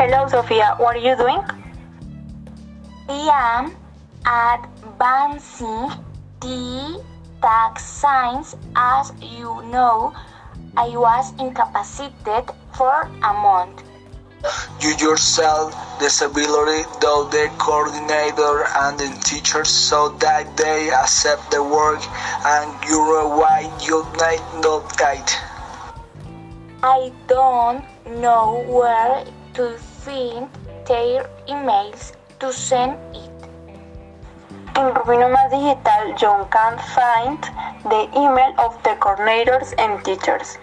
Hello, Sofia. What are you doing? I am advancing the tax science. As you know, I was incapacitated for a month. You yourself disability though the coordinator and the teachers so that they accept the work and you're why you need not guide. I don't know where to find their emails to send it. In Rubino Más Digital, John can find the email of the coordinators and teachers.